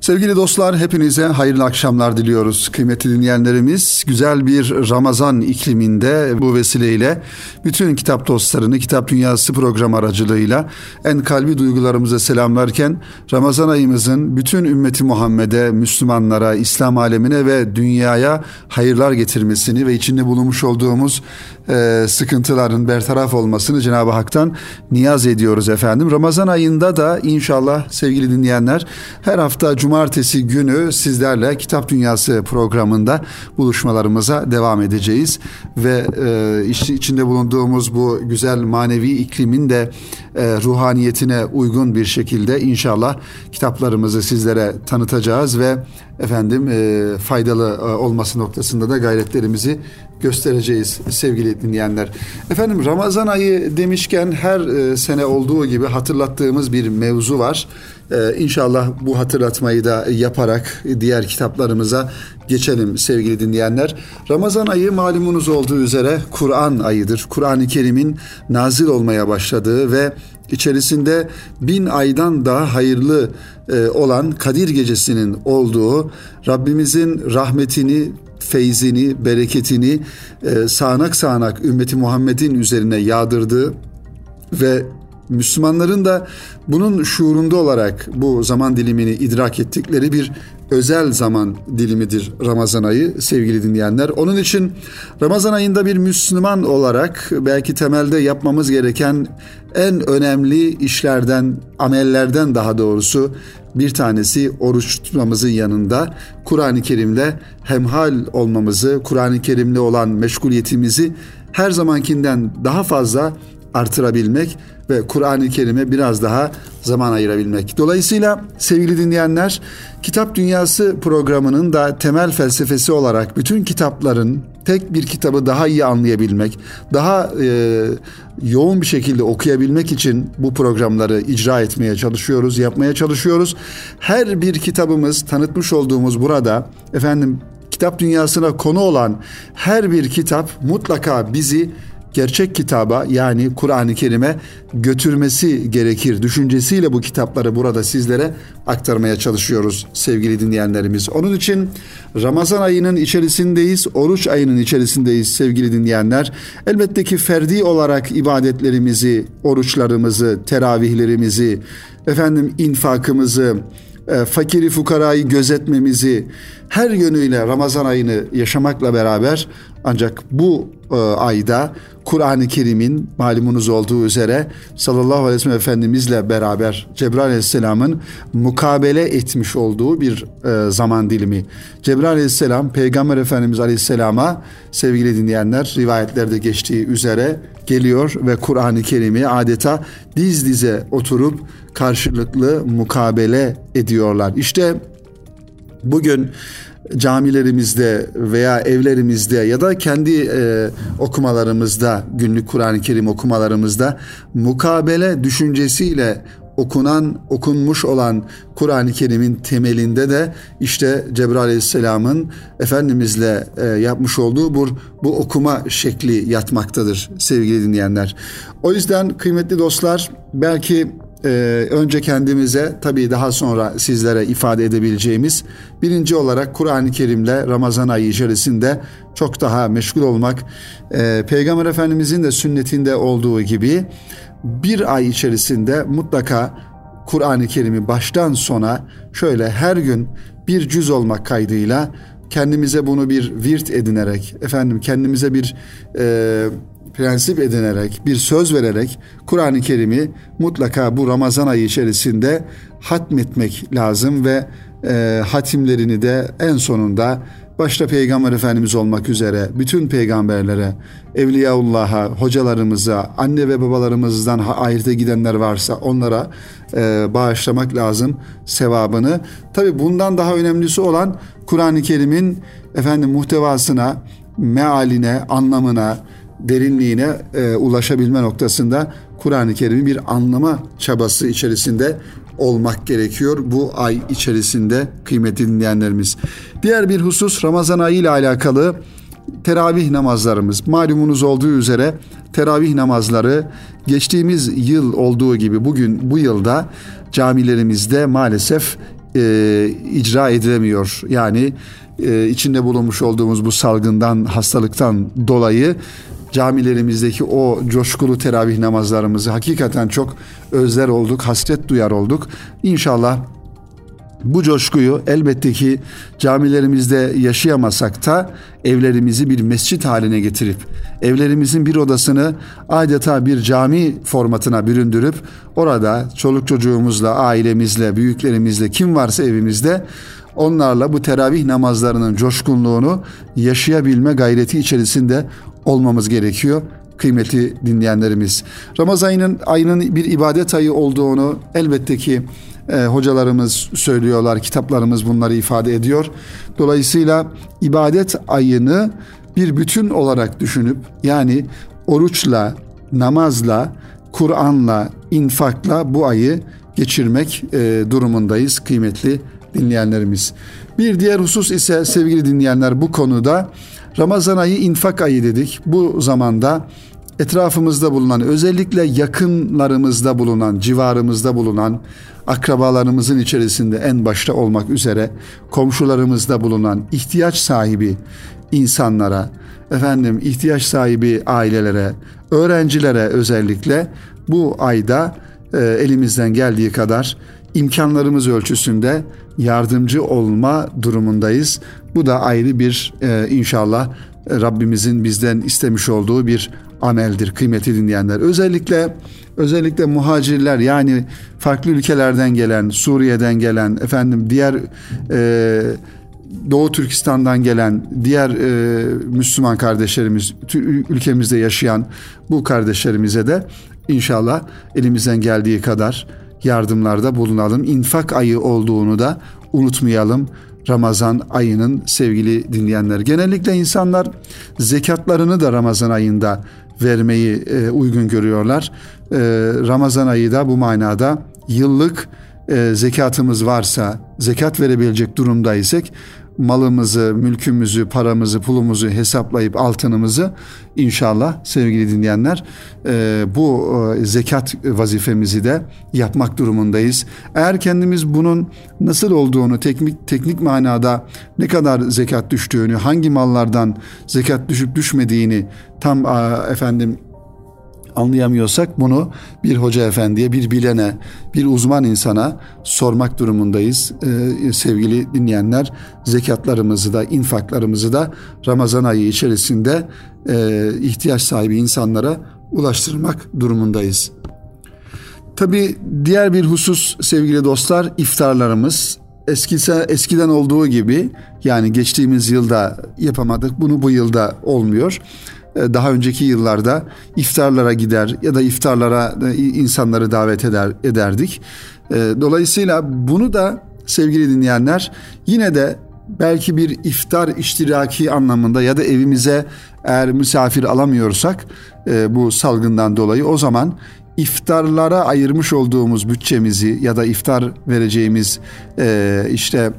Sevgili dostlar hepinize hayırlı akşamlar diliyoruz. Kıymetli dinleyenlerimiz güzel bir Ramazan ikliminde bu vesileyle bütün kitap dostlarını Kitap Dünyası program aracılığıyla en kalbi duygularımıza selamlarken Ramazan ayımızın bütün ümmeti Muhammed'e, Müslümanlara, İslam alemine ve dünyaya hayırlar getirmesini ve içinde bulunmuş olduğumuz e, sıkıntıların bertaraf olmasını Cenab-ı Hak'tan niyaz ediyoruz efendim. Ramazan ayında da inşallah sevgili dinleyenler her hafta cumartesi günü sizlerle Kitap Dünyası programında buluşmalarımıza devam edeceğiz. Ve e, içinde bulunduğumuz bu güzel manevi iklimin de e, ruhaniyetine uygun bir şekilde inşallah kitaplarımızı sizlere tanıtacağız ve efendim e, faydalı e, olması noktasında da gayretlerimizi göstereceğiz sevgili dinleyenler. Efendim Ramazan ayı demişken her e, sene olduğu gibi hatırlattığımız bir mevzu var. Ee, inşallah bu hatırlatmayı da yaparak diğer kitaplarımıza geçelim sevgili dinleyenler. Ramazan ayı malumunuz olduğu üzere Kur'an ayıdır. Kur'an-ı Kerim'in nazil olmaya başladığı ve içerisinde bin aydan daha hayırlı e, olan Kadir Gecesi'nin olduğu Rabbimizin rahmetini feyzini, bereketini e, sağanak sağanak ümmeti Muhammed'in üzerine yağdırdığı ve Müslümanların da bunun şuurunda olarak bu zaman dilimini idrak ettikleri bir özel zaman dilimidir Ramazan ayı sevgili dinleyenler. Onun için Ramazan ayında bir Müslüman olarak belki temelde yapmamız gereken en önemli işlerden, amellerden daha doğrusu bir tanesi oruç tutmamızın yanında Kur'an-ı Kerim'le hemhal olmamızı, Kur'an-ı Kerim'le olan meşguliyetimizi her zamankinden daha fazla artırabilmek ve Kur'an-ı Kerim'e biraz daha zaman ayırabilmek. Dolayısıyla sevgili dinleyenler, Kitap Dünyası programının da temel felsefesi olarak bütün kitapların tek bir kitabı daha iyi anlayabilmek, daha e, yoğun bir şekilde okuyabilmek için bu programları icra etmeye çalışıyoruz, yapmaya çalışıyoruz. Her bir kitabımız tanıtmış olduğumuz burada efendim kitap dünyasına konu olan her bir kitap mutlaka bizi gerçek kitaba yani Kur'an-ı Kerim'e götürmesi gerekir düşüncesiyle bu kitapları burada sizlere aktarmaya çalışıyoruz sevgili dinleyenlerimiz. Onun için Ramazan ayının içerisindeyiz, oruç ayının içerisindeyiz sevgili dinleyenler. Elbette ki ferdi olarak ibadetlerimizi, oruçlarımızı, teravihlerimizi, efendim infakımızı, e, fakiri fukarayı gözetmemizi her yönüyle Ramazan ayını yaşamakla beraber ancak bu e, ayda Kur'an-ı Kerim'in malumunuz olduğu üzere sallallahu aleyhi ve sellem Efendimizle beraber Cebrail aleyhisselamın mukabele etmiş olduğu bir e, zaman dilimi. Cebrail aleyhisselam Peygamber Efendimiz aleyhisselama sevgili dinleyenler rivayetlerde geçtiği üzere geliyor ve Kur'an-ı Kerim'i adeta diz dize oturup karşılıklı mukabele ediyorlar. İşte bugün camilerimizde veya evlerimizde ya da kendi e, okumalarımızda günlük Kur'an-ı Kerim okumalarımızda mukabele düşüncesiyle okunan, okunmuş olan Kur'an-ı Kerim'in temelinde de işte Cebrail Aleyhisselam'ın Efendimizle e, yapmış olduğu bu, bu okuma şekli yatmaktadır sevgili dinleyenler. O yüzden kıymetli dostlar belki e, önce kendimize tabii daha sonra sizlere ifade edebileceğimiz birinci olarak Kur'an-ı Kerim'le Ramazan ayı içerisinde çok daha meşgul olmak e, Peygamber Efendimizin de sünnetinde olduğu gibi bir ay içerisinde mutlaka Kur'an-ı Kerim'i baştan sona şöyle her gün bir cüz olmak kaydıyla kendimize bunu bir virt edinerek efendim kendimize bir e, prensip edinerek, bir söz vererek Kur'an-ı Kerim'i mutlaka bu Ramazan ayı içerisinde hatmetmek lazım ve e, hatimlerini de en sonunda başta Peygamber Efendimiz olmak üzere bütün peygamberlere, Evliyaullah'a, hocalarımıza, anne ve babalarımızdan ahirete gidenler varsa onlara e, bağışlamak lazım sevabını. Tabi bundan daha önemlisi olan Kur'an-ı Kerim'in efendim muhtevasına, mealine, anlamına, derinliğine e, ulaşabilme noktasında Kur'an-ı Kerim'i bir anlama çabası içerisinde olmak gerekiyor bu ay içerisinde kıymetli dinleyenlerimiz. Diğer bir husus Ramazan ayı ile alakalı teravih namazlarımız. Malumunuz olduğu üzere teravih namazları geçtiğimiz yıl olduğu gibi bugün bu yılda camilerimizde maalesef e, icra edilemiyor. Yani e, içinde bulunmuş olduğumuz bu salgından, hastalıktan dolayı camilerimizdeki o coşkulu teravih namazlarımızı hakikaten çok özler olduk, hasret duyar olduk. İnşallah bu coşkuyu elbette ki camilerimizde yaşayamasak da evlerimizi bir mescit haline getirip evlerimizin bir odasını adeta bir cami formatına büründürüp orada çoluk çocuğumuzla, ailemizle, büyüklerimizle kim varsa evimizde onlarla bu teravih namazlarının coşkunluğunu yaşayabilme gayreti içerisinde olmamız gerekiyor kıymetli dinleyenlerimiz. Ramazan ayının, ayının bir ibadet ayı olduğunu elbette ki e, hocalarımız söylüyorlar, kitaplarımız bunları ifade ediyor. Dolayısıyla ibadet ayını bir bütün olarak düşünüp yani oruçla, namazla, Kur'an'la, infakla bu ayı geçirmek e, durumundayız kıymetli dinleyenlerimiz. Bir diğer husus ise sevgili dinleyenler bu konuda Ramazan ayı infak ayı dedik. Bu zamanda etrafımızda bulunan özellikle yakınlarımızda bulunan, civarımızda bulunan akrabalarımızın içerisinde en başta olmak üzere komşularımızda bulunan ihtiyaç sahibi insanlara, efendim ihtiyaç sahibi ailelere, öğrencilere özellikle bu ayda e, elimizden geldiği kadar imkanlarımız ölçüsünde yardımcı olma durumundayız. Bu da ayrı bir e, inşallah Rabbimizin bizden istemiş olduğu bir ameldir kıymeti dinleyenler. Özellikle özellikle muhacirler yani farklı ülkelerden gelen, Suriye'den gelen, efendim diğer e, Doğu Türkistan'dan gelen diğer e, Müslüman kardeşlerimiz, ülkemizde yaşayan bu kardeşlerimize de inşallah elimizden geldiği kadar yardımlarda bulunalım. İnfak ayı olduğunu da unutmayalım. Ramazan ayının sevgili dinleyenler. Genellikle insanlar zekatlarını da Ramazan ayında vermeyi e, uygun görüyorlar. E, Ramazan ayı da bu manada yıllık e, zekatımız varsa, zekat verebilecek durumdaysak malımızı, mülkümüzü, paramızı, pulumuzu hesaplayıp altınımızı inşallah sevgili dinleyenler e, bu e, zekat vazifemizi de yapmak durumundayız. Eğer kendimiz bunun nasıl olduğunu teknik teknik manada ne kadar zekat düştüğünü, hangi mallardan zekat düşüp düşmediğini tam efendim anlayamıyorsak bunu bir hoca efendiye, bir bilene, bir uzman insana sormak durumundayız. Ee, sevgili dinleyenler, zekatlarımızı da, infaklarımızı da Ramazan ayı içerisinde e, ihtiyaç sahibi insanlara ulaştırmak durumundayız. Tabi diğer bir husus sevgili dostlar iftarlarımız eskise eskiden olduğu gibi yani geçtiğimiz yılda yapamadık bunu bu yılda olmuyor. E, daha önceki yıllarda iftarlara gider ya da iftarlara e, insanları davet eder ederdik. E, dolayısıyla bunu da sevgili dinleyenler yine de belki bir iftar iştiraki anlamında ya da evimize eğer misafir alamıyorsak bu salgından dolayı o zaman iftarlara ayırmış olduğumuz bütçemizi ya da iftar vereceğimiz işte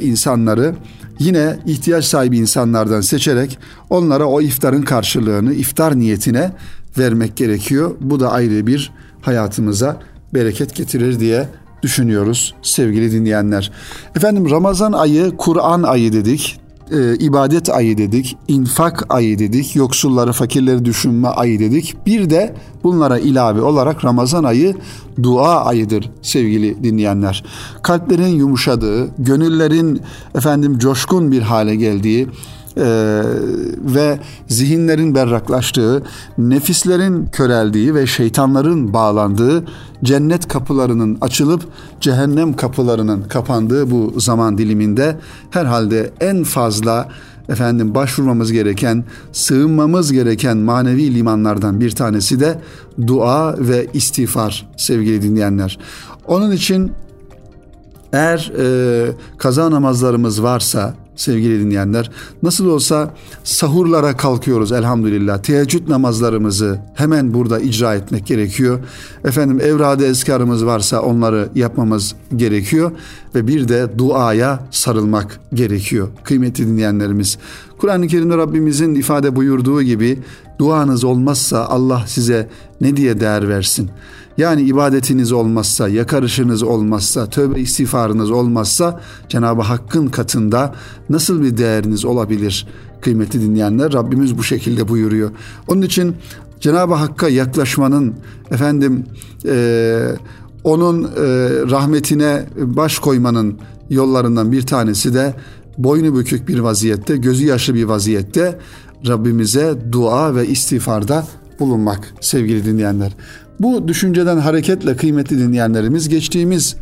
insanları yine ihtiyaç sahibi insanlardan seçerek onlara o iftarın karşılığını iftar niyetine vermek gerekiyor. Bu da ayrı bir hayatımıza bereket getirir diye düşünüyoruz sevgili dinleyenler. Efendim Ramazan ayı Kur'an ayı dedik e, ibadet ayı dedik, infak ayı dedik, yoksulları, fakirleri düşünme ayı dedik. Bir de bunlara ilave olarak Ramazan ayı dua ayıdır sevgili dinleyenler. Kalplerin yumuşadığı, gönüllerin efendim coşkun bir hale geldiği, e, ve zihinlerin berraklaştığı, nefislerin köreldiği ve şeytanların bağlandığı, cennet kapılarının açılıp cehennem kapılarının kapandığı bu zaman diliminde herhalde en fazla efendim başvurmamız gereken, sığınmamız gereken manevi limanlardan bir tanesi de dua ve istiğfar sevgili dinleyenler. Onun için eğer e, kaza namazlarımız varsa sevgili dinleyenler. Nasıl olsa sahurlara kalkıyoruz elhamdülillah. Teheccüd namazlarımızı hemen burada icra etmek gerekiyor. Efendim evrade eskarımız varsa onları yapmamız gerekiyor. Ve bir de duaya sarılmak gerekiyor. Kıymetli dinleyenlerimiz. Kur'an-ı Kerim'de Rabbimizin ifade buyurduğu gibi duanız olmazsa Allah size ne diye değer versin? Yani ibadetiniz olmazsa, yakarışınız olmazsa, tövbe istiğfarınız olmazsa Cenab-ı Hakk'ın katında nasıl bir değeriniz olabilir kıymetli dinleyenler? Rabbimiz bu şekilde buyuruyor. Onun için Cenab-ı Hakk'a yaklaşmanın efendim e, onun e, rahmetine baş koymanın yollarından bir tanesi de boynu bükük bir vaziyette, gözü yaşlı bir vaziyette Rabbimize dua ve istiğfarda bulunmak sevgili dinleyenler. Bu düşünceden hareketle kıymetli dinleyenlerimiz geçtiğimiz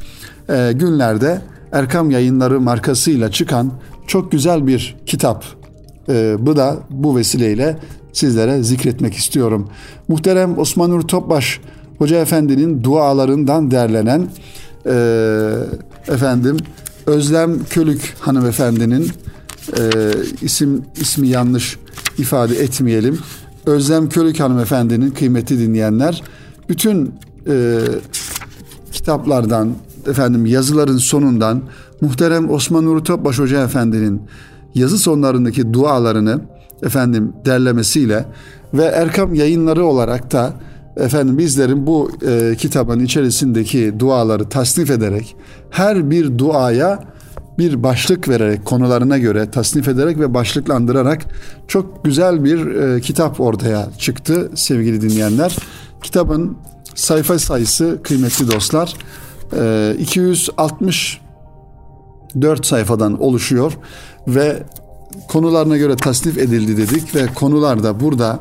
e, günlerde Erkam Yayınları markasıyla çıkan çok güzel bir kitap. E, bu da bu vesileyle sizlere zikretmek istiyorum. Muhterem Osman Nur Topbaş Hoca Efendi'nin dualarından derlenen e, efendim Özlem Kölük hanımefendinin e, isim ismi yanlış ifade etmeyelim. Özlem Kölük hanımefendinin kıymeti dinleyenler bütün e, kitaplardan efendim yazıların sonundan muhterem Osman Nuri Topbaş Hoca Efendi'nin yazı sonlarındaki dualarını efendim derlemesiyle ve Erkam yayınları olarak da efendim bizlerin bu e, kitabın içerisindeki duaları tasnif ederek her bir duaya bir başlık vererek konularına göre tasnif ederek ve başlıklandırarak çok güzel bir e, kitap ortaya çıktı sevgili dinleyenler. Kitabın sayfa sayısı kıymetli dostlar e, 264 sayfadan oluşuyor ve konularına göre tasnif edildi dedik ve konular da burada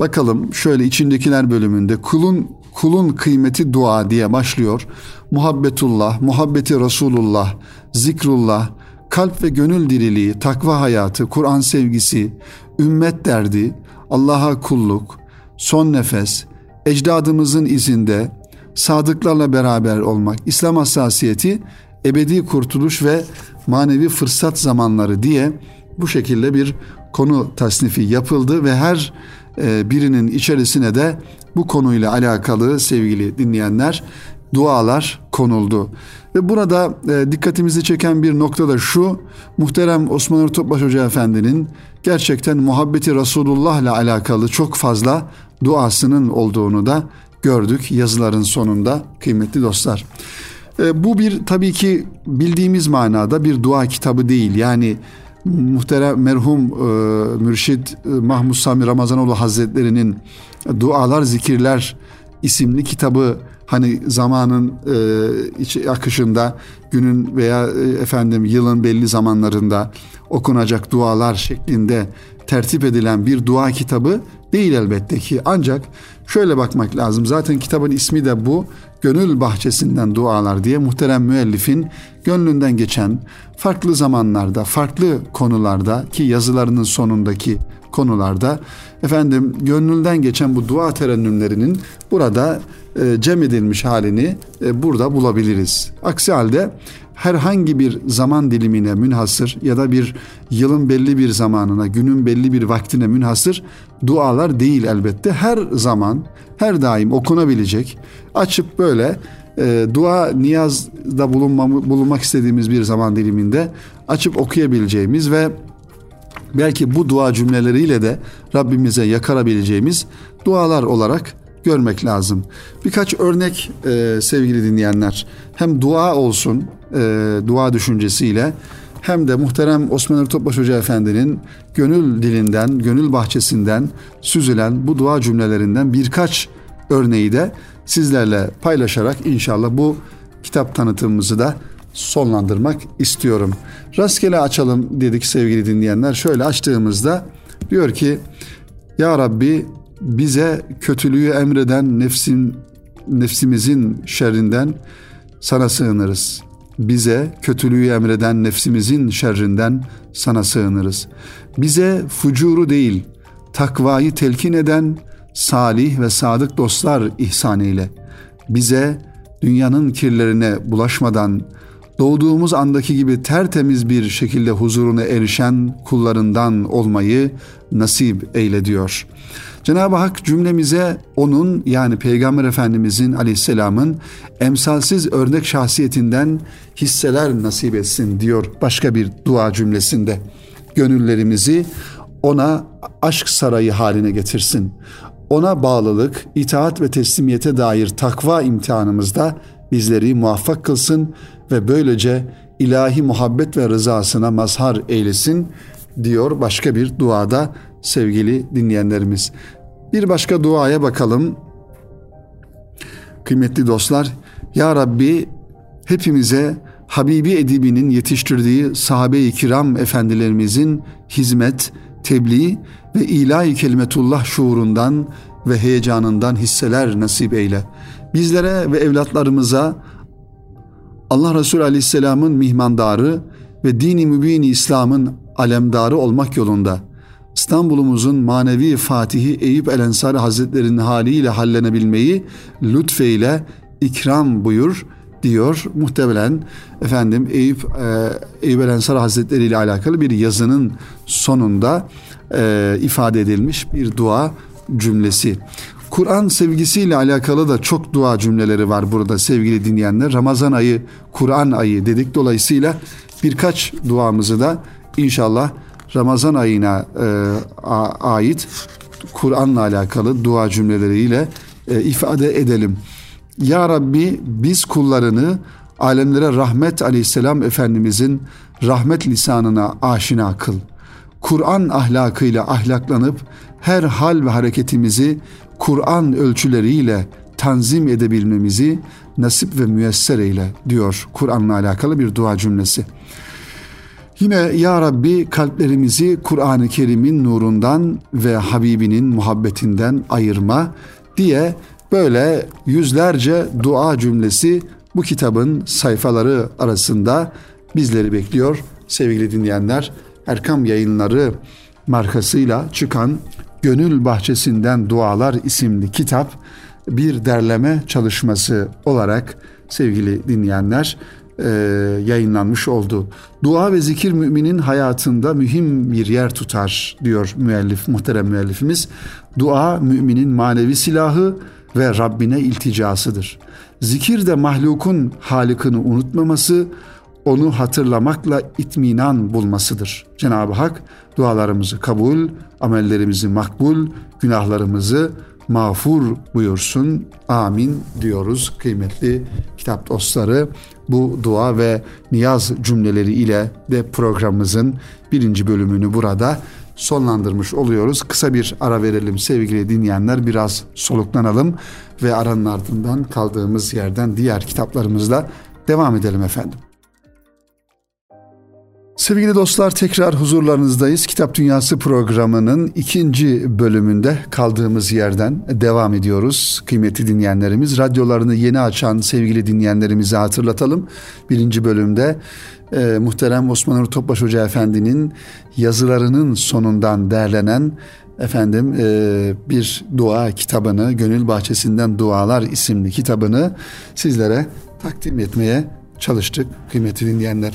bakalım şöyle içindekiler bölümünde kulun kulun kıymeti dua diye başlıyor. Muhabbetullah, muhabbeti Resulullah, zikrullah, kalp ve gönül diriliği, takva hayatı, Kur'an sevgisi, ümmet derdi, Allah'a kulluk, son nefes, ecdadımızın izinde, sadıklarla beraber olmak, İslam hassasiyeti, ebedi kurtuluş ve manevi fırsat zamanları diye bu şekilde bir konu tasnifi yapıldı ve her e, birinin içerisine de bu konuyla alakalı sevgili dinleyenler dualar konuldu. Ve burada e, dikkatimizi çeken bir nokta da şu. Muhterem Osman Nur Topbaş Hoca Efendi'nin gerçekten muhabbeti Resulullah ile alakalı çok fazla duasının olduğunu da gördük yazıların sonunda kıymetli dostlar. E, bu bir tabii ki bildiğimiz manada bir dua kitabı değil. Yani muhterem merhum e, Mürşid e, Mahmud Sami Ramazanoğlu Hazretleri'nin Dualar Zikirler isimli kitabı hani zamanın e, iç akışında günün veya e, efendim yılın belli zamanlarında okunacak dualar şeklinde tertip edilen bir dua kitabı değil elbette ki. Ancak şöyle bakmak lazım. Zaten kitabın ismi de bu. Gönül bahçesinden dualar diye muhterem müellifin gönlünden geçen farklı zamanlarda farklı konularda ki yazılarının sonundaki konularda efendim gönlünden geçen bu dua terennümlerinin burada e, cem edilmiş halini e, burada bulabiliriz. Aksi halde herhangi bir zaman dilimine münhasır ya da bir yılın belli bir zamanına, günün belli bir vaktine münhasır dualar değil elbette. Her zaman, her daim okunabilecek, açıp böyle e, dua niyazda bulunmamı, bulunmak istediğimiz bir zaman diliminde açıp okuyabileceğimiz ve belki bu dua cümleleriyle de Rabbimize yakarabileceğimiz dualar olarak görmek lazım. Birkaç örnek e, sevgili dinleyenler. Hem dua olsun, e, dua düşüncesiyle hem de muhterem Osman Topbaş Hoca Efendi'nin gönül dilinden, gönül bahçesinden süzülen bu dua cümlelerinden birkaç örneği de sizlerle paylaşarak inşallah bu kitap tanıtımımızı da sonlandırmak istiyorum. Rastgele açalım dedik sevgili dinleyenler. Şöyle açtığımızda diyor ki Ya Rabbi bize kötülüğü emreden nefsin nefsimizin şerrinden sana sığınırız. Bize kötülüğü emreden nefsimizin şerrinden sana sığınırız. Bize fucuru değil, takvayı telkin eden salih ve sadık dostlar ihsan eyle. Bize dünyanın kirlerine bulaşmadan doğduğumuz andaki gibi tertemiz bir şekilde huzuruna erişen kullarından olmayı nasip eyle diyor. Cenab-ı Hak cümlemize onun yani Peygamber Efendimizin aleyhisselamın emsalsiz örnek şahsiyetinden hisseler nasip etsin diyor başka bir dua cümlesinde. Gönüllerimizi ona aşk sarayı haline getirsin. ona bağlılık, itaat ve teslimiyete dair takva imtihanımızda bizleri muvaffak kılsın ve böylece ilahi muhabbet ve rızasına mazhar eylesin diyor başka bir duada sevgili dinleyenlerimiz. Bir başka duaya bakalım. Kıymetli dostlar, Ya Rabbi hepimize Habibi Edibi'nin yetiştirdiği sahabe-i kiram efendilerimizin hizmet, tebliğ ve ilahi kelimetullah şuurundan ve heyecanından hisseler nasip eyle. Bizlere ve evlatlarımıza Allah Resulü Aleyhisselam'ın mihmandarı ve dini mübin İslam'ın alemdarı olmak yolunda İstanbul'umuzun manevi fatihi Eyüp El Ensari Hazretleri'nin haliyle hallenebilmeyi lütfeyle ikram buyur diyor. Muhtemelen efendim Eyüp, e, Eyüp El Ensari Hazretleri ile alakalı bir yazının sonunda e, ifade edilmiş bir dua cümlesi. Kur'an sevgisiyle alakalı da çok dua cümleleri var burada sevgili dinleyenler. Ramazan ayı, Kur'an ayı dedik. Dolayısıyla birkaç duamızı da inşallah Ramazan ayına e, ait Kur'an'la alakalı dua cümleleriyle e, ifade edelim. Ya Rabbi biz kullarını alemlere rahmet aleyhisselam Efendimizin rahmet lisanına aşina kıl. Kur'an ahlakıyla ahlaklanıp her hal ve hareketimizi Kur'an ölçüleriyle tanzim edebilmemizi nasip ve müyesser eyle diyor Kur'an'la alakalı bir dua cümlesi. Yine Ya Rabbi kalplerimizi Kur'an-ı Kerim'in nurundan ve Habibinin muhabbetinden ayırma diye böyle yüzlerce dua cümlesi bu kitabın sayfaları arasında bizleri bekliyor sevgili dinleyenler. Erkam Yayınları markasıyla çıkan Gönül Bahçesinden Dualar isimli kitap bir derleme çalışması olarak sevgili dinleyenler e, yayınlanmış oldu. Dua ve zikir müminin hayatında mühim bir yer tutar diyor müellif, muhterem müellifimiz. Dua müminin manevi silahı ve Rabbine ilticasıdır. Zikir de mahlukun halikini unutmaması, onu hatırlamakla itminan bulmasıdır. Cenab-ı Hak dualarımızı kabul, amellerimizi makbul, günahlarımızı mağfur buyursun. Amin diyoruz kıymetli kitap dostları. Bu dua ve niyaz cümleleri ile de programımızın birinci bölümünü burada sonlandırmış oluyoruz. Kısa bir ara verelim sevgili dinleyenler. Biraz soluklanalım ve aranın ardından kaldığımız yerden diğer kitaplarımızla devam edelim efendim. Sevgili dostlar tekrar huzurlarınızdayız. Kitap Dünyası programının ikinci bölümünde kaldığımız yerden devam ediyoruz. Kıymetli dinleyenlerimiz radyolarını yeni açan sevgili dinleyenlerimize hatırlatalım. Birinci bölümde e, muhterem Osman Nur Topbaş Hoca Efendi'nin yazılarının sonundan derlenen efendim e, bir dua kitabını Gönül Bahçesinden Dualar isimli kitabını sizlere takdim etmeye çalıştık kıymetli dinleyenler.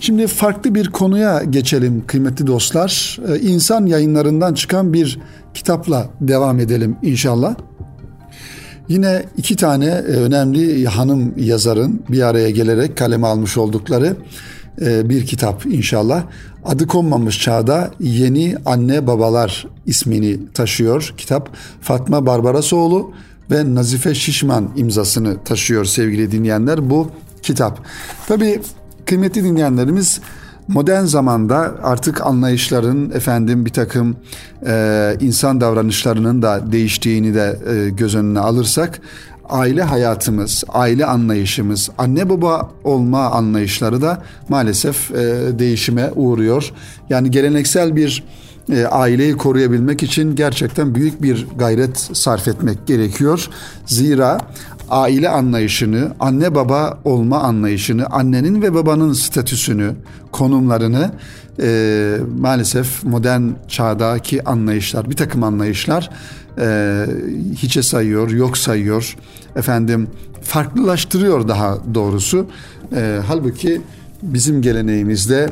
Şimdi farklı bir konuya geçelim kıymetli dostlar. Ee, insan yayınlarından çıkan bir kitapla devam edelim inşallah. Yine iki tane e, önemli hanım yazarın bir araya gelerek kaleme almış oldukları e, bir kitap inşallah. Adı konmamış çağda Yeni Anne Babalar ismini taşıyor kitap. Fatma Barbarasoğlu ve Nazife Şişman imzasını taşıyor sevgili dinleyenler bu kitap. Tabii kıymetli dinleyenlerimiz modern zamanda artık anlayışların efendim bir takım e, insan davranışlarının da değiştiğini de e, göz önüne alırsak aile hayatımız, aile anlayışımız, anne baba olma anlayışları da maalesef e, değişime uğruyor. Yani geleneksel bir e, aileyi koruyabilmek için gerçekten büyük bir gayret sarf etmek gerekiyor. Zira aile anlayışını, anne baba olma anlayışını, annenin ve babanın statüsünü, konumlarını e, maalesef modern çağdaki anlayışlar, bir takım anlayışlar e, hiçe sayıyor, yok sayıyor, efendim farklılaştırıyor daha doğrusu. E, halbuki bizim geleneğimizde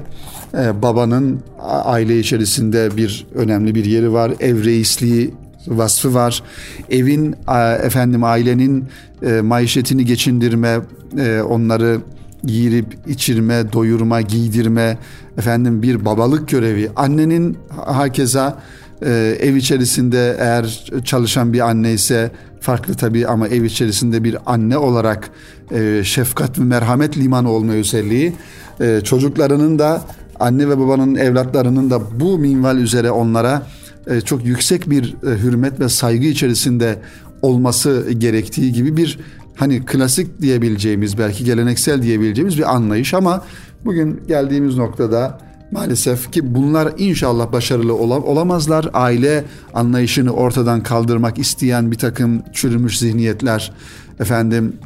e, babanın aile içerisinde bir önemli bir yeri var. Ev reisliği vasfı var. Evin efendim ailenin e, maişetini geçindirme, e, onları yiyirip içirme, doyurma, giydirme, efendim bir babalık görevi. Annenin hakeza Ee, ev içerisinde eğer çalışan bir anne ise farklı tabii ama ev içerisinde bir anne olarak e, şefkat ve merhamet limanı olma özelliği e, çocuklarının da anne ve babanın evlatlarının da bu minval üzere onlara e, çok yüksek bir e, hürmet ve saygı içerisinde olması gerektiği gibi bir hani klasik diyebileceğimiz belki geleneksel diyebileceğimiz bir anlayış ama bugün geldiğimiz noktada maalesef ki bunlar inşallah başarılı olamazlar. Aile anlayışını ortadan kaldırmak isteyen bir takım çürümüş zihniyetler, efendim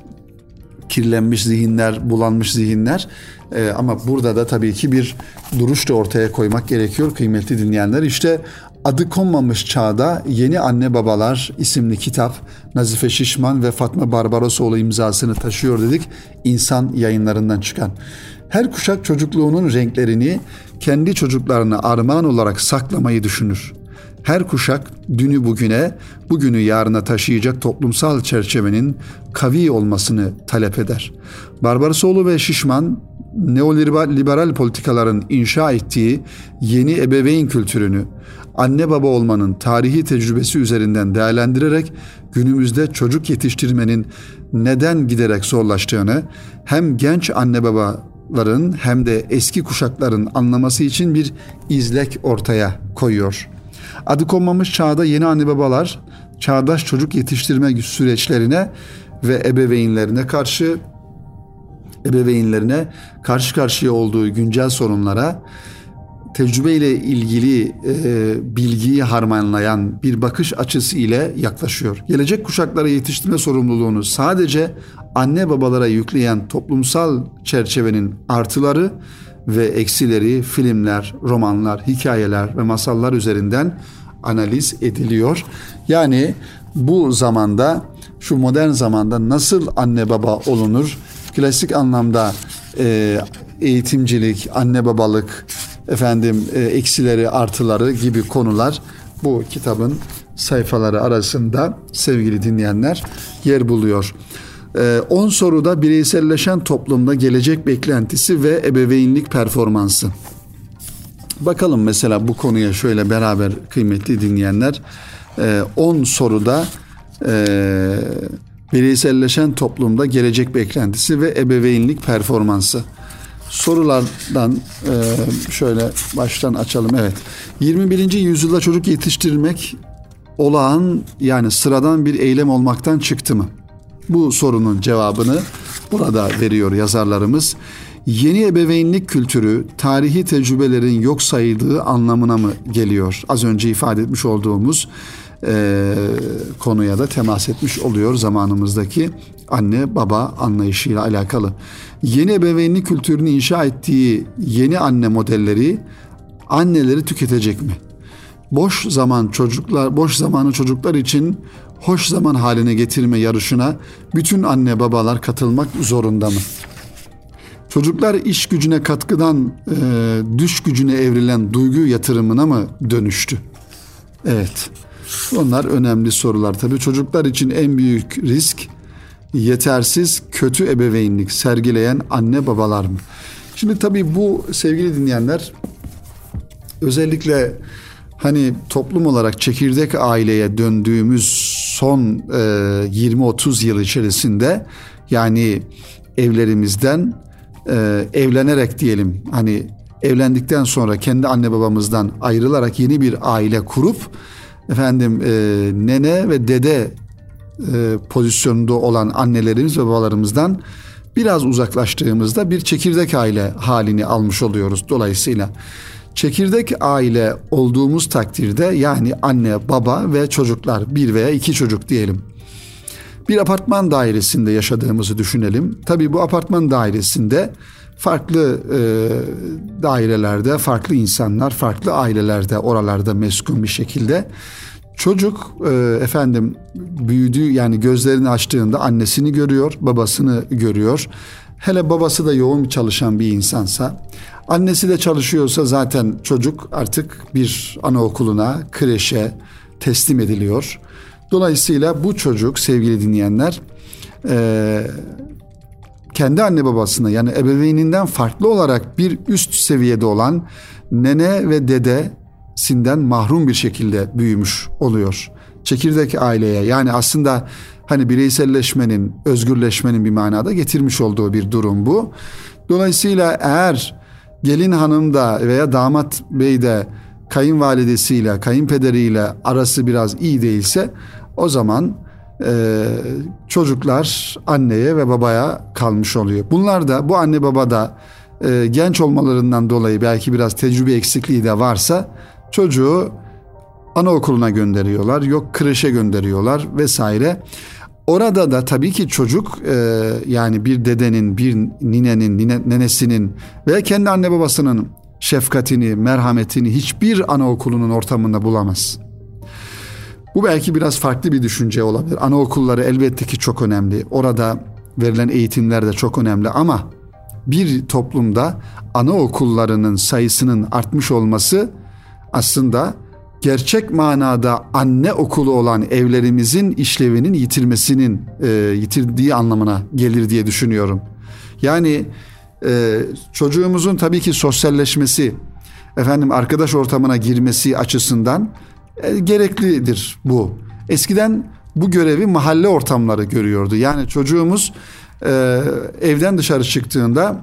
kirlenmiş zihinler, bulanmış zihinler. Ee, ama burada da tabii ki bir duruş da ortaya koymak gerekiyor kıymetli dinleyenler. İşte Adı konmamış çağda Yeni Anne Babalar isimli kitap Nazife Şişman ve Fatma Barbarosoğlu imzasını taşıyor dedik. İnsan yayınlarından çıkan. Her kuşak çocukluğunun renklerini kendi çocuklarına armağan olarak saklamayı düşünür. Her kuşak dünü bugüne, bugünü yarına taşıyacak toplumsal çerçevenin kavi olmasını talep eder. Barbarosoğlu ve Şişman neoliberal politikaların inşa ettiği yeni ebeveyn kültürünü anne baba olmanın tarihi tecrübesi üzerinden değerlendirerek günümüzde çocuk yetiştirmenin neden giderek zorlaştığını hem genç anne babaların hem de eski kuşakların anlaması için bir izlek ortaya koyuyor. Adı konmamış çağda yeni anne babalar çağdaş çocuk yetiştirme süreçlerine ve ebeveynlerine karşı ebeveynlerine karşı karşıya olduğu güncel sorunlara tecrübeyle ilgili e, bilgiyi harmanlayan bir bakış açısı ile yaklaşıyor. Gelecek kuşaklara yetiştirme sorumluluğunu sadece anne babalara yükleyen toplumsal çerçevenin artıları ve eksileri filmler, romanlar, hikayeler ve masallar üzerinden analiz ediliyor. Yani bu zamanda şu modern zamanda nasıl anne baba olunur? Klasik anlamda e, eğitimcilik, anne babalık, efendim e, eksileri, artıları gibi konular bu kitabın sayfaları arasında sevgili dinleyenler yer buluyor. 10 e, soruda bireyselleşen toplumda gelecek beklentisi ve ebeveynlik performansı. Bakalım mesela bu konuya şöyle beraber kıymetli dinleyenler 10 e, soruda bireyselleşen toplumda gelecek beklentisi ve ebeveynlik performansı sorulardan e, şöyle baştan açalım. Evet. 21. yüzyılda çocuk yetiştirmek olağan yani sıradan bir eylem olmaktan çıktı mı? Bu sorunun cevabını burada veriyor yazarlarımız. Yeni ebeveynlik kültürü tarihi tecrübelerin yok sayıldığı anlamına mı geliyor? Az önce ifade etmiş olduğumuz e, konuya da temas etmiş oluyor zamanımızdaki anne baba anlayışıyla alakalı. Yeni ebeveynlik kültürünü inşa ettiği yeni anne modelleri anneleri tüketecek mi? Boş zaman çocuklar boş zamanı çocuklar için hoş zaman haline getirme yarışına bütün anne babalar katılmak zorunda mı? Çocuklar iş gücüne katkıdan e, düş gücüne evrilen duygu yatırımına mı dönüştü? Evet. Onlar önemli sorular. Tabii çocuklar için en büyük risk yetersiz kötü ebeveynlik sergileyen anne babalar mı? Şimdi tabii bu sevgili dinleyenler özellikle hani toplum olarak çekirdek aileye döndüğümüz son e, 20-30 yıl içerisinde yani evlerimizden e, evlenerek diyelim hani evlendikten sonra kendi anne babamızdan ayrılarak yeni bir aile kurup efendim e, nene ve dede e, pozisyonunda olan annelerimiz ve babalarımızdan biraz uzaklaştığımızda bir çekirdek aile halini almış oluyoruz dolayısıyla. Çekirdek aile olduğumuz takdirde yani anne, baba ve çocuklar bir veya iki çocuk diyelim. Bir apartman dairesinde yaşadığımızı düşünelim. Tabii bu apartman dairesinde farklı e, dairelerde farklı insanlar, farklı ailelerde oralarda meskun bir şekilde çocuk e, efendim büyüdüğü yani gözlerini açtığında annesini görüyor, babasını görüyor. Hele babası da yoğun çalışan bir insansa, annesi de çalışıyorsa zaten çocuk artık bir anaokuluna, kreşe teslim ediliyor. Dolayısıyla bu çocuk sevgili dinleyenler e, kendi anne babasına yani ebeveyninden farklı olarak bir üst seviyede olan nene ve dede ailesinden mahrum bir şekilde büyümüş oluyor. Çekirdek aileye yani aslında hani bireyselleşmenin, özgürleşmenin bir manada getirmiş olduğu bir durum bu. Dolayısıyla eğer gelin hanım da veya damat bey de kayınvalidesiyle, kayınpederiyle arası biraz iyi değilse o zaman e, çocuklar anneye ve babaya kalmış oluyor. Bunlar da bu anne baba da e, genç olmalarından dolayı belki biraz tecrübe eksikliği de varsa çocuğu anaokuluna gönderiyorlar, yok kreşe gönderiyorlar vesaire. Orada da tabii ki çocuk e, yani bir dedenin, bir ninenin, nine, nenesinin veya kendi anne babasının şefkatini, merhametini hiçbir anaokulunun ortamında bulamaz. Bu belki biraz farklı bir düşünce olabilir. Anaokulları elbette ki çok önemli. Orada verilen eğitimler de çok önemli ama bir toplumda anaokullarının sayısının artmış olması aslında gerçek manada anne okulu olan evlerimizin işlevinin yitirmesinin e, yitirdiği anlamına gelir diye düşünüyorum. Yani e, çocuğumuzun tabii ki sosyalleşmesi, efendim arkadaş ortamına girmesi açısından e, gereklidir bu. Eskiden bu görevi mahalle ortamları görüyordu. Yani çocuğumuz e, evden dışarı çıktığında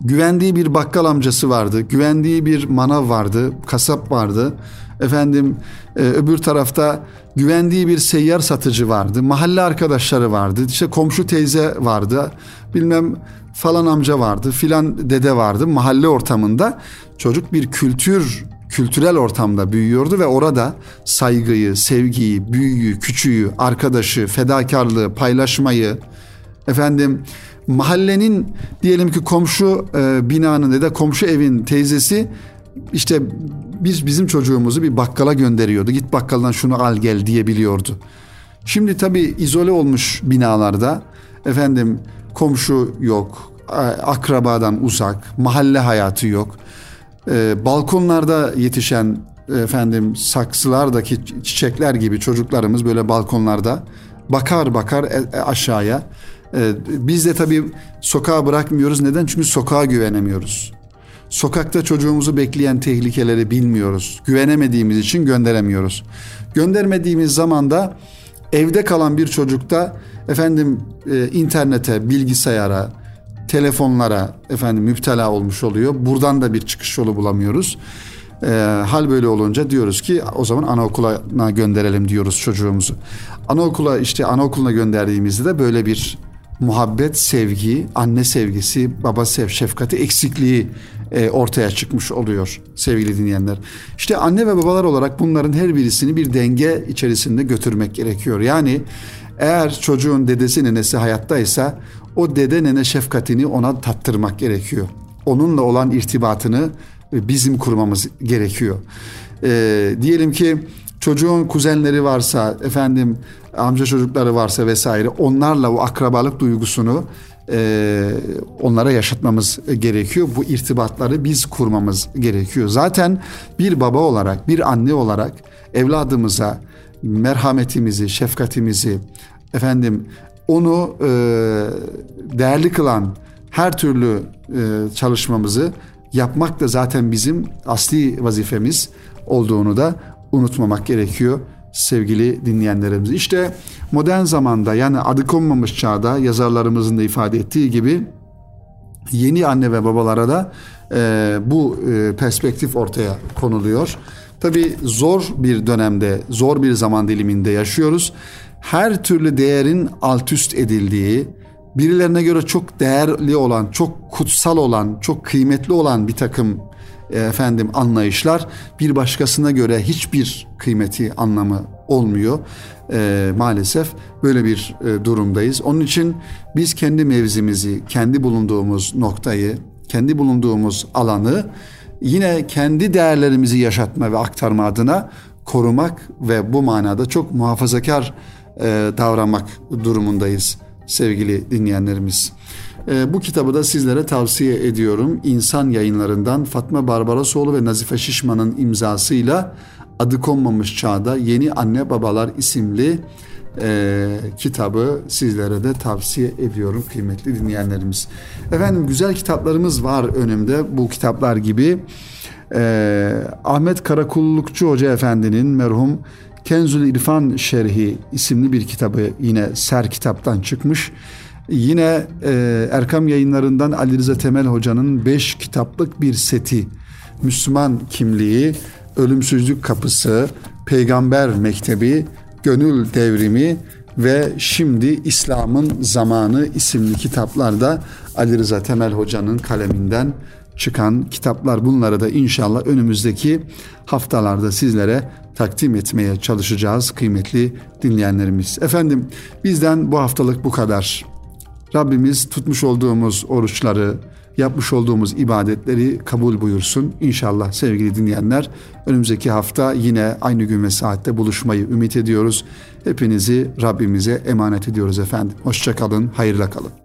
güvendiği bir bakkal amcası vardı, güvendiği bir manav vardı, kasap vardı. Efendim e, öbür tarafta güvendiği bir seyyar satıcı vardı, mahalle arkadaşları vardı, işte komşu teyze vardı, bilmem falan amca vardı, filan dede vardı. Mahalle ortamında çocuk bir kültür kültürel ortamda büyüyordu ve orada saygıyı, sevgiyi, büyüyü, küçüğü, arkadaşı, fedakarlığı, paylaşmayı, efendim mahallenin diyelim ki komşu e, binanın ya da komşu evin teyzesi işte biz bizim çocuğumuzu bir bakkala gönderiyordu. Git bakkaldan şunu al gel diyebiliyordu. Şimdi tabii izole olmuş binalarda efendim komşu yok, akrabadan uzak, mahalle hayatı yok. Ee, balkonlarda yetişen efendim saksılardaki çiçekler gibi çocuklarımız böyle balkonlarda bakar bakar e, e, aşağıya. Ee, biz de tabii sokağa bırakmıyoruz. Neden? Çünkü sokağa güvenemiyoruz. Sokakta çocuğumuzu bekleyen tehlikeleri bilmiyoruz. Güvenemediğimiz için gönderemiyoruz. Göndermediğimiz zaman da evde kalan bir çocukta efendim e, internete, bilgisayara, telefonlara efendim müptela olmuş oluyor. Buradan da bir çıkış yolu bulamıyoruz. E, hal böyle olunca diyoruz ki o zaman anaokuluna gönderelim diyoruz çocuğumuzu. Anaokula işte anaokuluna gönderdiğimizde de böyle bir muhabbet, sevgi, anne sevgisi, baba sev, şefkati eksikliği e, ortaya çıkmış oluyor sevgili dinleyenler. İşte anne ve babalar olarak bunların her birisini bir denge içerisinde götürmek gerekiyor. Yani eğer çocuğun dedesi nenesi hayattaysa o dede nene şefkatini ona tattırmak gerekiyor. Onunla olan irtibatını e, bizim kurmamız gerekiyor. Ee, diyelim ki çocuğun kuzenleri varsa, efendim amca çocukları varsa vesaire onlarla o akrabalık duygusunu e, onlara yaşatmamız gerekiyor. Bu irtibatları biz kurmamız gerekiyor. Zaten bir baba olarak, bir anne olarak evladımıza merhametimizi, şefkatimizi, efendim onu e, değerli kılan her türlü e, çalışmamızı yapmak da zaten bizim asli vazifemiz olduğunu da unutmamak gerekiyor sevgili dinleyenlerimiz. İşte modern zamanda yani adı konmamış çağda yazarlarımızın da ifade ettiği gibi yeni anne ve babalara da e, bu e, perspektif ortaya konuluyor. Tabi zor bir dönemde, zor bir zaman diliminde yaşıyoruz. Her türlü değerin alt üst edildiği, birilerine göre çok değerli olan, çok kutsal olan, çok kıymetli olan bir takım e, efendim anlayışlar bir başkasına göre hiçbir kıymeti anlamı olmuyor. E, maalesef böyle bir e, durumdayız. Onun için biz kendi mevzimizi, kendi bulunduğumuz noktayı, kendi bulunduğumuz alanı yine kendi değerlerimizi yaşatma ve aktarma adına korumak ve bu manada çok muhafazakar e, davranmak durumundayız sevgili dinleyenlerimiz. E, bu kitabı da sizlere tavsiye ediyorum. İnsan yayınlarından Fatma Barbarasoğlu ve Nazife Şişman'ın imzasıyla adı konmamış çağda Yeni Anne Babalar isimli e, kitabı sizlere de tavsiye ediyorum kıymetli dinleyenlerimiz. Efendim güzel kitaplarımız var önümde bu kitaplar gibi. Ee, Ahmet Karakullukçu Hoca Efendi'nin merhum Kenzül İrfan Şerhi isimli bir kitabı yine Ser kitaptan çıkmış. Yine e, Erkam yayınlarından Ali Rıza Temel Hoca'nın beş kitaplık bir seti Müslüman kimliği, ölümsüzlük kapısı, peygamber mektebi, gönül devrimi ve şimdi İslam'ın zamanı isimli kitaplarda Ali Rıza Temel Hoca'nın kaleminden çıkan kitaplar bunları da inşallah önümüzdeki haftalarda sizlere takdim etmeye çalışacağız kıymetli dinleyenlerimiz. Efendim bizden bu haftalık bu kadar. Rabbimiz tutmuş olduğumuz oruçları, yapmış olduğumuz ibadetleri kabul buyursun. İnşallah sevgili dinleyenler önümüzdeki hafta yine aynı gün ve saatte buluşmayı ümit ediyoruz. Hepinizi Rabbimize emanet ediyoruz efendim. Hoşçakalın, hayırla kalın.